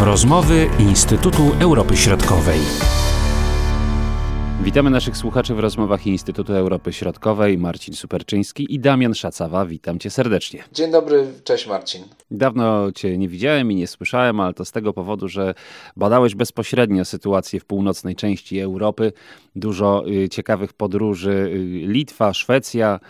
Rozmowy Instytutu Europy Środkowej. Witamy naszych słuchaczy w rozmowach Instytutu Europy Środkowej. Marcin Superczyński i Damian Szacawa. Witam cię serdecznie. Dzień dobry, cześć Marcin. Dawno cię nie widziałem i nie słyszałem, ale to z tego powodu, że badałeś bezpośrednio sytuację w północnej części Europy. Dużo y, ciekawych podróży. Y, Litwa, Szwecja.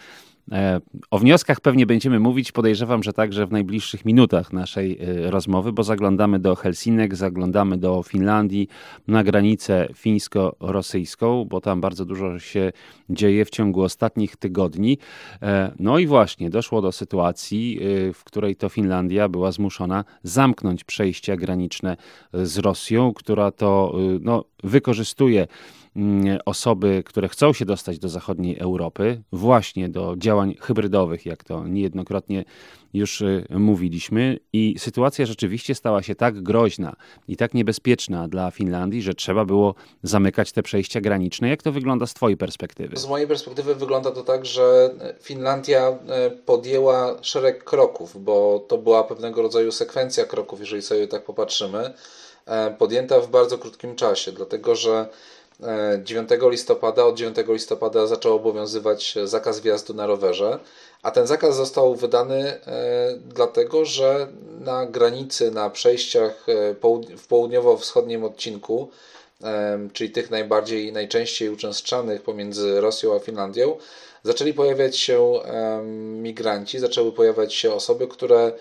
E, o wnioskach pewnie będziemy mówić, podejrzewam, że także w najbliższych minutach naszej e, rozmowy, bo zaglądamy do Helsinek, zaglądamy do Finlandii, na granicę fińsko-rosyjską, bo tam bardzo dużo się dzieje w ciągu ostatnich tygodni. E, no i właśnie doszło do sytuacji, w której to Finlandia była zmuszona zamknąć przejścia graniczne z Rosją, która to no, wykorzystuje osoby, które chcą się dostać do zachodniej Europy, właśnie do działań hybrydowych, jak to niejednokrotnie już y, mówiliśmy. I sytuacja rzeczywiście stała się tak groźna i tak niebezpieczna dla Finlandii, że trzeba było zamykać te przejścia graniczne. Jak to wygląda z Twojej perspektywy? Z mojej perspektywy wygląda to tak, że Finlandia e, podjęła szereg kroków, bo to była pewnego rodzaju sekwencja kroków, jeżeli sobie tak popatrzymy, e, podjęta w bardzo krótkim czasie, dlatego że 9 e, listopada, od 9 listopada zaczął obowiązywać zakaz wjazdu na rowerze, a ten zakaz został wydany e, dlatego, że na granicy, na przejściach e, w południowo-wschodnim odcinku, czyli tych najbardziej najczęściej uczęszczanych pomiędzy Rosją a Finlandią, zaczęli pojawiać się migranci, zaczęły pojawiać się osoby, które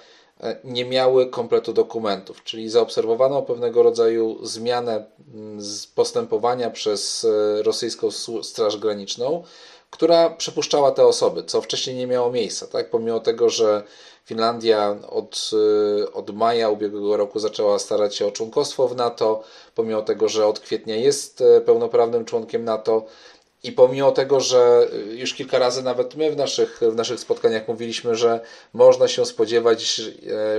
nie miały kompletu dokumentów, czyli zaobserwowano pewnego rodzaju zmianę mm, postępowania przez e, rosyjską Straż Graniczną, która przypuszczała te osoby, co wcześniej nie miało miejsca. Tak? Pomimo tego, że Finlandia od, e, od maja ubiegłego roku zaczęła starać się o członkostwo w NATO, pomimo tego, że od kwietnia jest pełnoprawnym członkiem NATO, i pomimo tego, że już kilka razy nawet my w naszych, w naszych spotkaniach mówiliśmy, że można się spodziewać,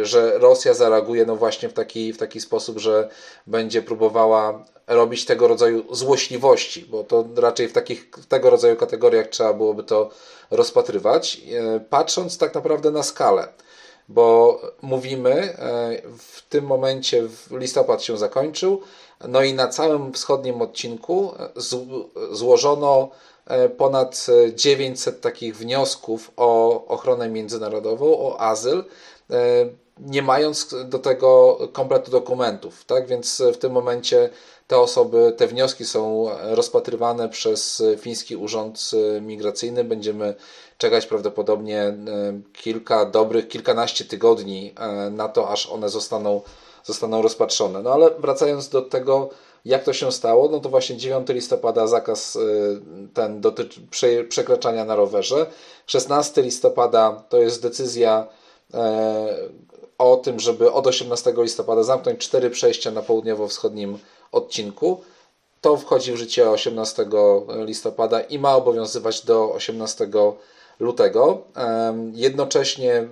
że Rosja zareaguje no właśnie w taki, w taki sposób, że będzie próbowała robić tego rodzaju złośliwości, bo to raczej w takich w tego rodzaju kategoriach trzeba byłoby to rozpatrywać, e, patrząc tak naprawdę na skalę bo mówimy, e, w tym momencie listopad się zakończył, no i na całym wschodnim odcinku złożono e, ponad 900 takich wniosków o ochronę międzynarodową, o azyl, e, nie mając do tego kompletu dokumentów. Tak więc w tym momencie te osoby, te wnioski są rozpatrywane przez Fiński Urząd Migracyjny. Będziemy czekać prawdopodobnie e, kilka dobrych, kilkanaście tygodni na to, aż one zostaną zostaną rozpatrzone. No ale wracając do tego, jak to się stało, no to właśnie 9 listopada zakaz y, ten dotyczy przekraczania na rowerze. 16 listopada to jest decyzja e, o tym, żeby od 18 listopada zamknąć cztery przejścia na południowo-wschodnim odcinku. To wchodzi w życie 18 listopada i ma obowiązywać do 18 lutego. Jednocześnie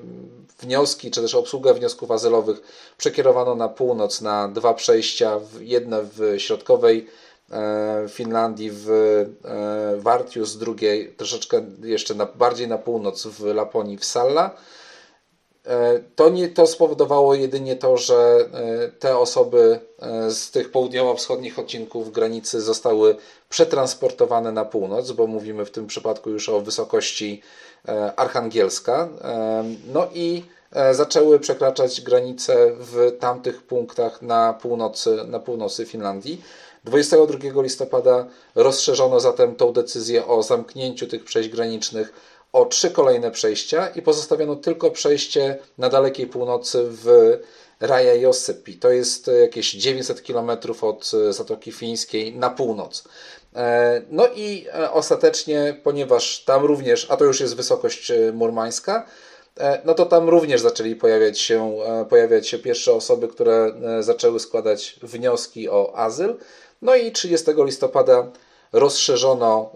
wnioski, czy też obsługę wniosków azylowych przekierowano na północ na dwa przejścia, jedne w środkowej e, Finlandii w e, Wartius, drugie troszeczkę jeszcze na, bardziej na północ w Laponii w Salla. E, to, nie, to spowodowało jedynie to, że te osoby z tych południowo-wschodnich odcinków granicy zostały przetransportowane na północ, bo mówimy w tym przypadku już o wysokości Archangielska. No i E, zaczęły przekraczać granice w tamtych punktach na północy, na północy Finlandii. 22 listopada rozszerzono zatem tą decyzję o zamknięciu tych przejść granicznych o trzy kolejne przejścia i pozostawiono tylko przejście na dalekiej północy w Raja Josypi. To jest jakieś 900 km od Zatoki Fińskiej na północ. E, no i e, ostatecznie, ponieważ tam również, a to już jest wysokość murmańska, E, no to tam również zaczęli pojawiać się, e, pojawiać się pierwsze osoby, które e, zaczęły składać wnioski o azyl. No i 30 listopada rozszerzono,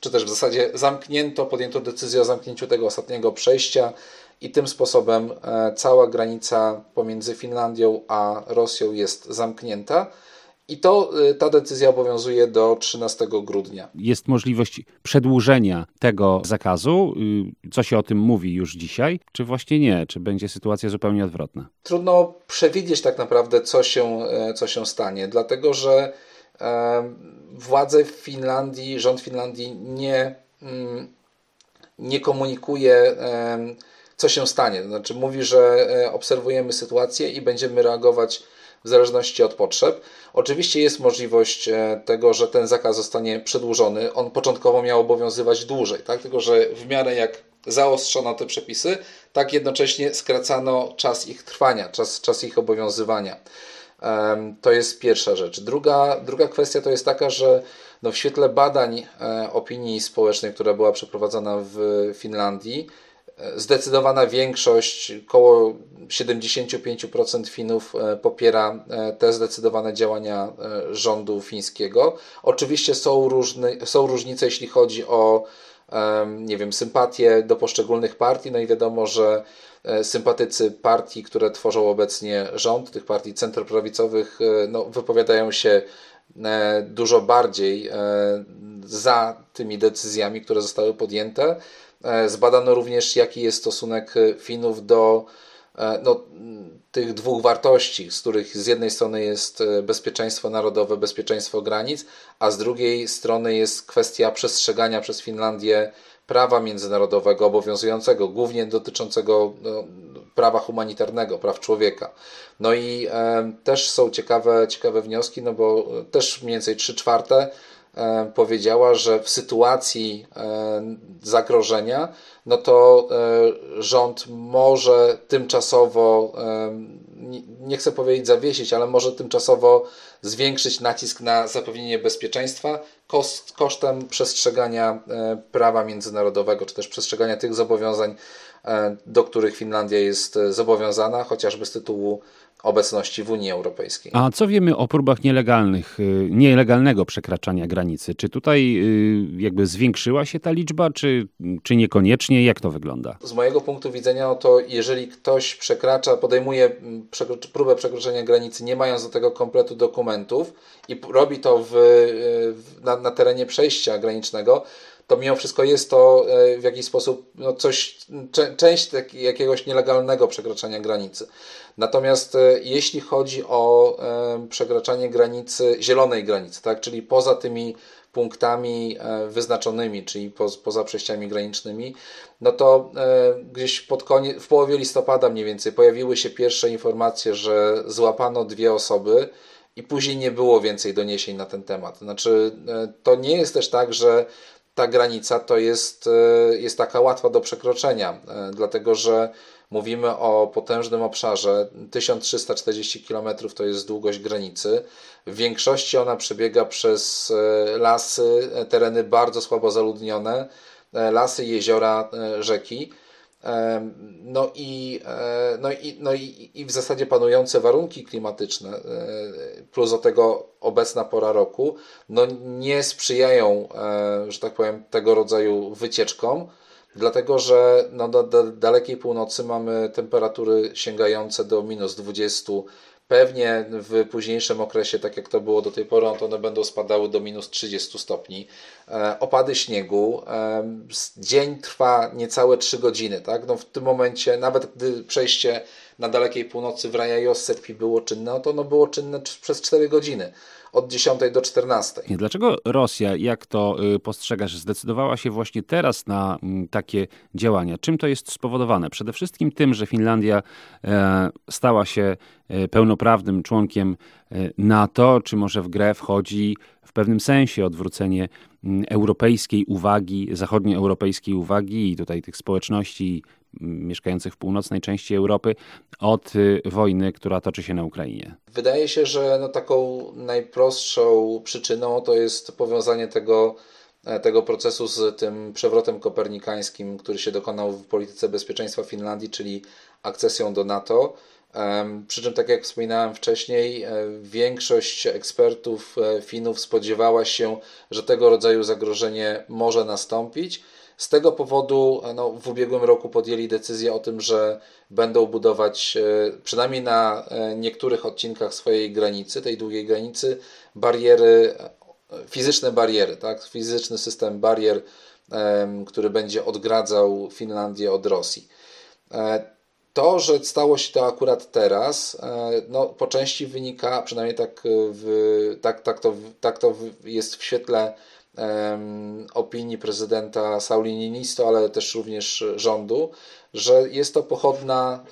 czy też w zasadzie zamknięto, podjęto decyzję o zamknięciu tego ostatniego przejścia i tym sposobem cała granica pomiędzy Finlandią a Rosją jest zamknięta. I to, ta decyzja obowiązuje do 13 grudnia. Jest możliwość przedłużenia tego zakazu. Co się o tym mówi już dzisiaj? Czy właśnie nie? Czy będzie sytuacja zupełnie odwrotna? Trudno przewidzieć tak naprawdę, co się, co się stanie, dlatego że władze Finlandii, rząd Finlandii nie, mm, nie komunikuje, co się stanie. Znaczy, mówi, że e, obserwujemy sytuację i będziemy reagować w zależności od potrzeb. Oczywiście jest możliwość e, tego, że ten zakaz zostanie przedłużony. On początkowo miał obowiązywać dłużej, tak? tylko że w miarę jak zaostrzono te przepisy, tak jednocześnie skracano czas ich trwania, czas, czas ich obowiązywania. To jest pierwsza rzecz. Druga, druga kwestia to jest taka, że no w świetle badań e, opinii społecznej, która była przeprowadzona w Finlandii, e, zdecydowana większość, około 75% Finów e, popiera te zdecydowane działania rządu fińskiego. Oczywiście są, różny, są różnice, jeśli chodzi o nie wiem, sympatie do poszczególnych partii, no i wiadomo, że sympatycy partii, które tworzą obecnie rząd, tych partii centroprawicowych, e, no, wypowiadają się e, dużo bardziej za tymi decyzjami, które zostały podjęte. Zbadano również, jaki jest stosunek Finów do no, tych dwóch wartości, z których z jednej strony jest bezpieczeństwo narodowe, bezpieczeństwo granic, a z drugiej strony jest kwestia przestrzegania przez Finlandię prawa międzynarodowego obowiązującego, głównie dotyczącego no, prawa humanitarnego, praw człowieka. No i e, też są ciekawe, ciekawe wnioski, no bo też mniej więcej 3 czwarte e, powiedziała, że w sytuacji e, zagrożenia, no to e, rząd może tymczasowo, e, nie chcę powiedzieć zawiesić, ale może tymczasowo zwiększyć nacisk na zapewnienie bezpieczeństwa koszt, kosztem przestrzegania e, prawa międzynarodowego, czy też przestrzegania tych zobowiązań, e, do których Finlandia jest e, zobowiązana, chociażby z tytułu obecności w Unii Europejskiej. A co wiemy o próbach nielegalnych, nielegalnego przekraczania granicy? Czy tutaj jakby zwiększyła się ta liczba, czy, czy niekoniecznie? Jak to wygląda? Z mojego punktu widzenia, no to jeżeli ktoś przekracza, podejmuje próbę przekroczenia granicy, nie mając do tego kompletu dokumentów i robi to w, na, na terenie przejścia granicznego, to mimo wszystko jest to e, w jakiś sposób no coś, część jakiegoś nielegalnego przekraczania granicy. Natomiast e, jeśli chodzi o e, przekraczanie granicy, zielonej granicy, tak, czyli poza tymi punktami wyznaczonymi, czyli po, poza przejściami granicznymi, no to gdzieś pod koniec, w połowie listopada mniej więcej pojawiły się pierwsze informacje, że złapano dwie osoby i później nie było więcej doniesień na ten temat. Znaczy, to nie jest też tak, że ta granica to jest, e, jest taka łatwa do przekroczenia, e, dlatego że mówimy o potężnym obszarze. 1340 km to jest długość granicy. W większości ona przebiega przez e, lasy, tereny bardzo słabo zaludnione, lasy, jeziora, rzeki. No i, e, no i, no i, i w zasadzie panujące warunki klimatyczne, e, plus do tego obecna pora roku, no nie sprzyjają, e, że tak powiem, tego rodzaju wycieczkom, dlatego że no do dalekiej północy mamy temperatury sięgające do minus 20, Pewnie w późniejszym okresie, tak jak to było do tej pory, to one będą spadały do minus 30 stopni. E, opady śniegu. E, dzień trwa niecałe 3 godziny. Tak? No w tym momencie, nawet gdy przejście na dalekiej północy w Rajajossepi było czynne, no to ono było czynne przez 4 godziny od 10 do 14. Dlaczego Rosja, jak to y, postrzegasz, zdecydowała się właśnie teraz na mm, takie działania? Czym to jest spowodowane? Przede wszystkim tym, że Finlandia e, stała się e, pełnoprawnym członkiem e, NATO, czy może w grę wchodzi w pewnym sensie odwrócenie mm, europejskiej uwagi, zachodnioeuropejskiej uwagi i tutaj tych społeczności mieszkających w północnej części Europy od y, wojny, która toczy się na Ukrainie? Wydaje się, że no taką najprostszą przyczyną to jest powiązanie tego, e, tego procesu z tym przewrotem kopernikańskim, który się dokonał w polityce bezpieczeństwa Finlandii, czyli akcesją do NATO. Przy czym, tak jak wspominałem wcześniej, e, większość ekspertów e, Finów spodziewała się, że tego rodzaju zagrożenie może nastąpić Z tego powodu no, w ubiegłym roku podjęli decyzję o tym, że będą budować przynajmniej na niektórych odcinkach swojej granicy, tej długiej granicy, bariery, fizyczne bariery, tak? fizyczny system barier, który będzie odgradzał Finlandię od Rosji. To, że stało się to akurat teraz, e, no, po części wynika, przynajmniej tak, w, tak, tak, to, tak to jest w świetle opinii prezydenta Sauli Niinisto, ale też również rządu, że jest to pochodna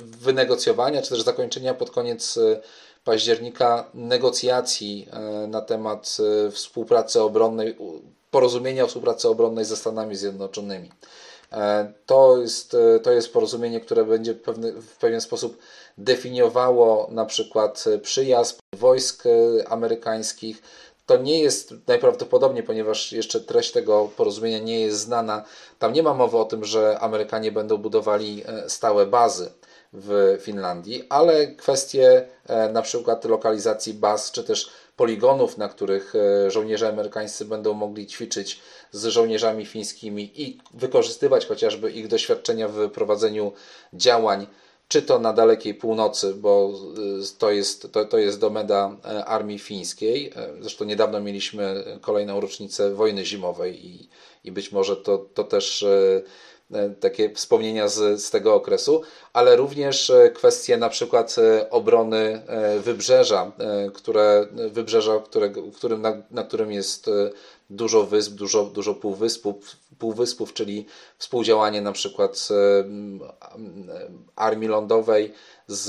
wynegocjowania, czy też zakończenia pod koniec e, października negocjacji e, na temat współpracy obronnej, porozumienia o współpracy obronnej ze Stanami Zjednoczonymi. E, to jest, e, to jest porozumienie, które będzie pewny, w pewien sposób definiowało na przykład przyjazd wojsk e, amerykańskich. To nie jest najprawdopodobniej, ponieważ jeszcze treść tego porozumienia nie jest znana. Tam nie ma mowy o tym, że Amerykanie będą budowali stałe bazy w Finlandii, ale kwestie na przykład lokalizacji baz, czy też poligonów, na których żołnierze amerykańscy będą mogli ćwiczyć z żołnierzami fińskimi i wykorzystywać chociażby ich doświadczenia w prowadzeniu działań, czy to na dalekiej północy, bo y, to jest, to, to jest domena e, armii fińskiej. E, zresztą niedawno mieliśmy kolejną rocznicę wojny zimowej i, i być może to, to też e, takie wspomnienia z, z tego okresu, ale również kwestie na przykład obrony wybrzeża, które, wybrzeża którego, którym, na, na którym jest dużo wysp, dużo, dużo półwyspów, półwyspów, czyli współdziałanie na przykład armii lądowej z,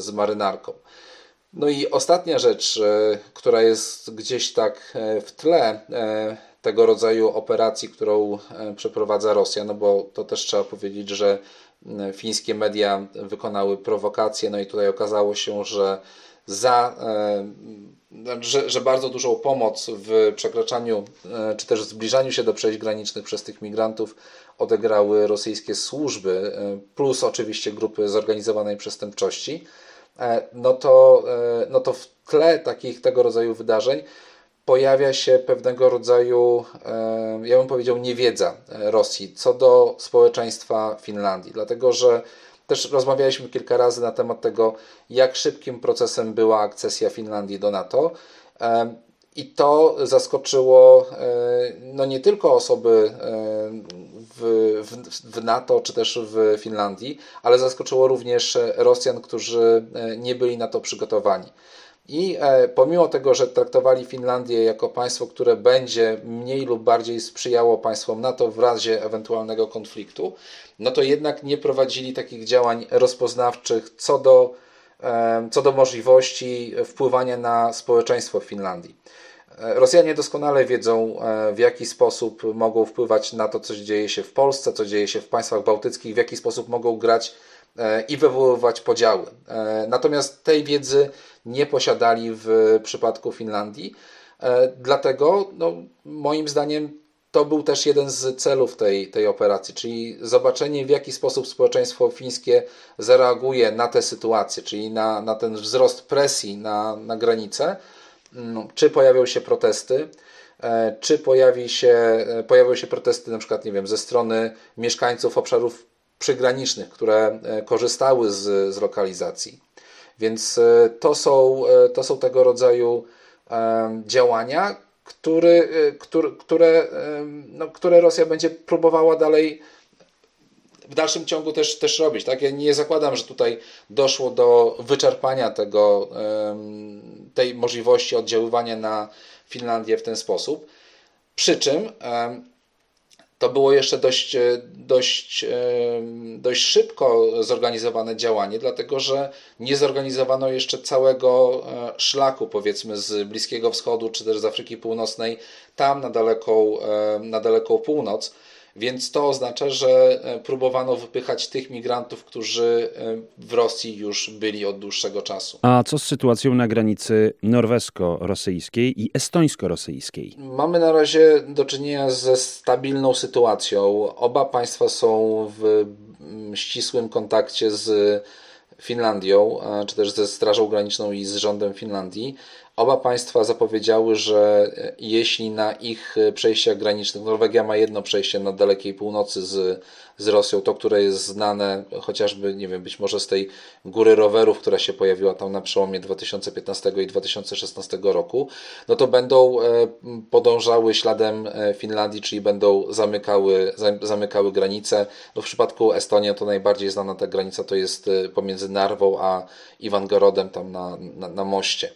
z marynarką. No i ostatnia rzecz, która jest gdzieś tak w tle, tego rodzaju operacji, którą e, przeprowadza Rosja, no bo to też trzeba powiedzieć, że fińskie media wykonały prowokację, no i tutaj okazało się, że za, e, że, że bardzo dużą pomoc w przekraczaniu e, czy też zbliżaniu się do przejść granicznych przez tych migrantów odegrały rosyjskie służby, plus oczywiście grupy zorganizowanej przestępczości, no to, no to w tle takich tego rodzaju wydarzeń pojawia się pewnego rodzaju, e, ja bym powiedział, niewiedza e, Rosji co do społeczeństwa Finlandii, dlatego że też rozmawialiśmy kilka razy na temat tego, jak szybkim procesem była akcesja Finlandii do NATO. E, I to zaskoczyło no nie tylko osoby w, w, w, NATO czy też w Finlandii, ale zaskoczyło również Rosjan, którzy nie byli na to przygotowani. I e, pomimo tego, że traktowali Finlandię jako państwo, które będzie mniej lub bardziej sprzyjało państwom NATO w razie ewentualnego konfliktu, no to jednak nie prowadzili takich działań rozpoznawczych co do, e, co do możliwości wpływania na społeczeństwo w Finlandii. E, Rosjanie doskonale wiedzą, w jaki sposób mogą wpływać na to, co dzieje się w Polsce, co dzieje się w państwach bałtyckich, w jaki sposób mogą grać i wywoływać podziały. Natomiast tej wiedzy nie posiadali w przypadku Finlandii. E, dlatego, no, moim zdaniem, to był też jeden z celów tej, tej operacji, czyli zobaczenie, w jaki sposób społeczeństwo fińskie zareaguje na tę sytuację, czyli na, na ten wzrost presji na, na granicę. No, czy pojawią się protesty, e, czy pojawi się, e, pojawią się protesty na przykład, nie wiem, ze strony mieszkańców obszarów przygranicznych, które korzystały z, z lokalizacji. Więc e, to są, e, to są tego rodzaju e, działania, który, który, które, no, które Rosja będzie próbowała dalej w dalszym ciągu też, też robić. Tak? Ja nie zakładam, że tutaj doszło do wyczerpania tego, tej możliwości oddziaływania na Finlandię w ten sposób. Przy czym to było jeszcze dość, e, dość, e, dość szybko zorganizowane działanie, dlatego że nie zorganizowano jeszcze całego e, szlaku, powiedzmy, z Bliskiego Wschodu czy też z Afryki Północnej, tam na daleką, na daleką północ. Więc to oznacza, że próbowano wypychać tych migrantów, którzy w Rosji już byli od dłuższego czasu. A co z sytuacją na granicy norwesko-rosyjskiej i estońsko-rosyjskiej? Mamy na razie do czynienia ze stabilną sytuacją. Oba państwa są w ścisłym kontakcie z Finlandią, czy też ze Strażą Graniczną i z rządem Finlandii, Oba państwa zapowiedziały, że jeśli na ich przejściach granicznych, Norwegia ma jedno przejście na dalekiej północy z, z Rosją, to które jest znane chociażby, nie wiem, być może z tej góry rowerów, która się pojawiła tam na przełomie 2015 i 2016 roku, no to będą e, podążały śladem e, Finlandii, czyli będą zamykały, zamykały granice. No w przypadku Estonii to najbardziej znana ta granica to jest e, pomiędzy Narwą a Iwangorodem tam na, na, na moście.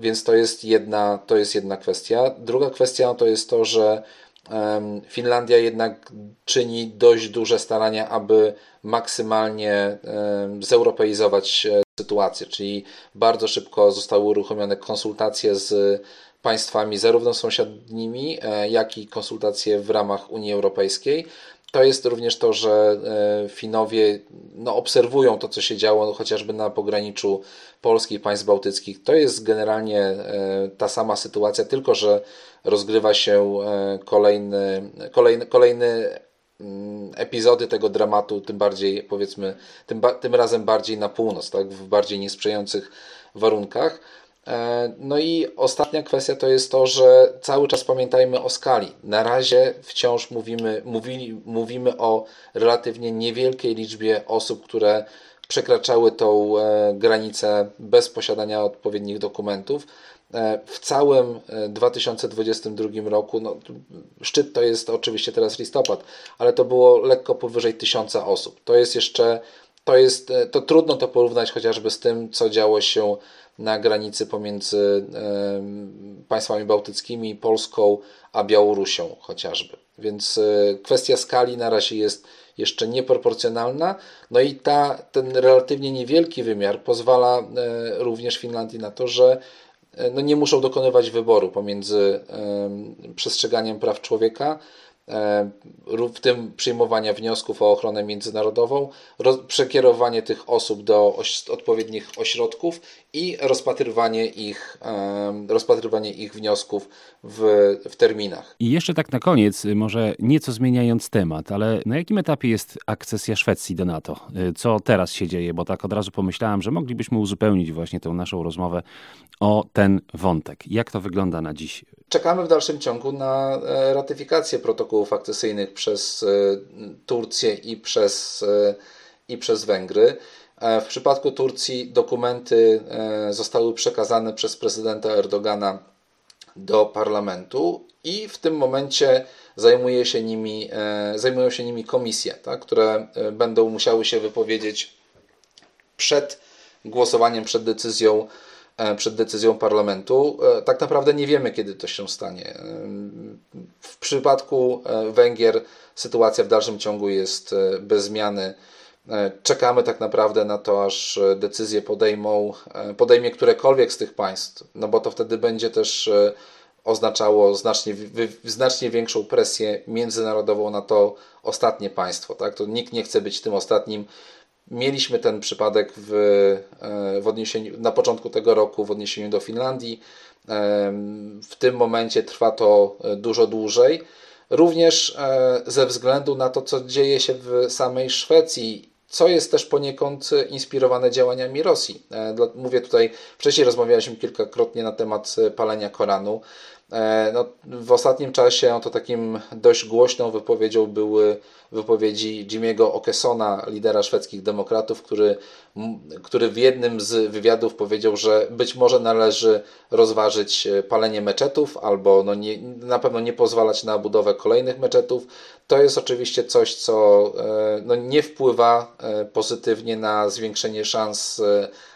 Więc to jest, jedna, to jest jedna kwestia. Druga kwestia to jest to, że Finlandia jednak czyni dość duże starania, aby maksymalnie zeuropeizować sytuację, czyli bardzo szybko zostały uruchomione konsultacje z państwami zarówno sąsiadnimi, e, jak i konsultacje w ramach Unii Europejskiej. To jest również to, że e, Finowie no, obserwują to, co się działo no, chociażby na pograniczu Polski i państw bałtyckich. To jest generalnie e, ta sama sytuacja, tylko że rozgrywa się kolejny, kolejny, kolejny mm, epizody tego dramatu, tym bardziej powiedzmy, tym, tym razem bardziej na północ, tak, w bardziej niesprzyjających warunkach. E, no i ostatnia kwestia to jest to, że cały czas pamiętajmy o skali. Na razie wciąż mówimy, mówili, mówimy o relatywnie niewielkiej liczbie osób, które przekraczały tą e, granicę bez posiadania odpowiednich dokumentów. E, w całym 2022 roku, no, szczyt to jest oczywiście teraz listopad, ale to było lekko powyżej tysiąca osób. To jest jeszcze, to jest, to trudno to porównać chociażby z tym, co działo się na granicy pomiędzy państwami bałtyckimi, Polską a Białorusią chociażby. Więc e, kwestia skali na razie jest jeszcze nieproporcjonalna. No i ta, ten relatywnie niewielki wymiar pozwala e, również Finlandii na to, że e, no nie muszą dokonywać wyboru pomiędzy przestrzeganiem praw człowieka E, w tym przyjmowania wniosków o ochronę międzynarodową, przekierowanie tych osób do oś odpowiednich ośrodków i rozpatrywanie ich, rozpatrywanie ich wniosków w, w terminach. I jeszcze tak na koniec, może nieco zmieniając temat, ale na jakim etapie jest akcesja Szwecji do NATO? E, co teraz się dzieje? Bo tak od razu pomyślałem, że moglibyśmy uzupełnić właśnie tę naszą rozmowę o ten wątek. Jak to wygląda na dziś? Czekamy w dalszym ciągu na e, ratyfikację protokołów akcesyjnych przez e, Turcję i przez, e, i przez Węgry. W przypadku Turcji dokumenty zostały przekazane przez prezydenta Erdogana do parlamentu i w tym momencie zajmuje się nimi, zajmują się nimi komisje, tak, które będą musiały się wypowiedzieć przed głosowaniem, przed decyzją E, przed decyzją parlamentu. E, tak naprawdę nie wiemy, kiedy to się stanie. E, w przypadku Węgier sytuacja w dalszym ciągu jest bez zmiany. Czekamy tak naprawdę na to, aż decyzję podejmą, podejmie którekolwiek z tych państw, no bo to wtedy będzie też oznaczało znacznie, znacznie większą presję międzynarodową na to ostatnie państwo. Tak? To nikt nie chce być tym ostatnim Mieliśmy ten przypadek w, e, w odniesieniu, na początku tego roku w odniesieniu do Finlandii. E, w tym momencie trwa to e, dużo dłużej. Również ze względu na to, co dzieje się w samej Szwecji, co jest też poniekąd inspirowane działaniami Rosji. Mówię tutaj, wcześniej rozmawialiśmy kilkakrotnie na temat palenia Koranu. E, no, w ostatnim czasie no, to takim dość głośną wypowiedzią były wypowiedzi Jimmy'ego Okesona, lidera szwedzkich demokratów, który, który w jednym z wywiadów powiedział, że być może należy rozważyć e, palenie meczetów albo no nie, na pewno nie pozwalać na budowę kolejnych meczetów. To jest oczywiście coś, co e, no nie wpływa pozytywnie na zwiększenie szans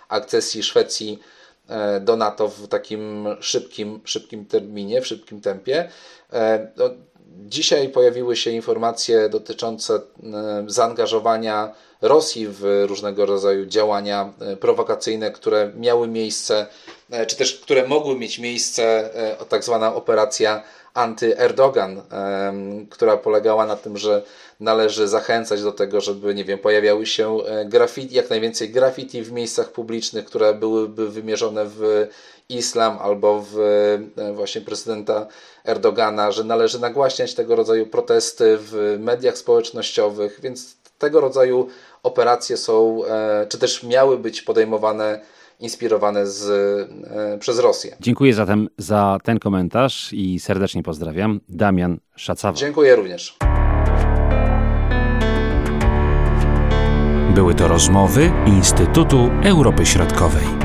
akcesji Szwecji do NATO w takim szybkim, szybkim terminie, w szybkim tempie. E, no, dzisiaj pojawiły się informacje dotyczące e, zaangażowania Rosji w różnego rodzaju działania prowokacyjne, które miały miejsce, czy też które mogły mieć miejsce, tak zwana operacja anty-Erdogan, która polegała na tym, że należy zachęcać do tego, żeby, nie wiem, pojawiały się e, graffiti, jak najwięcej graffiti w miejscach publicznych, które byłyby wymierzone w islam albo w e, właśnie prezydenta Erdogana, że należy nagłaśniać tego rodzaju protesty w mediach społecznościowych, więc tego rodzaju operacje są, e, czy też miały być podejmowane inspirowane z, e, przez Rosję. Dziękuję zatem za ten komentarz i serdecznie pozdrawiam. Damian Szacawa. Dziękuję również. Były to rozmowy Instytutu Europy Środkowej.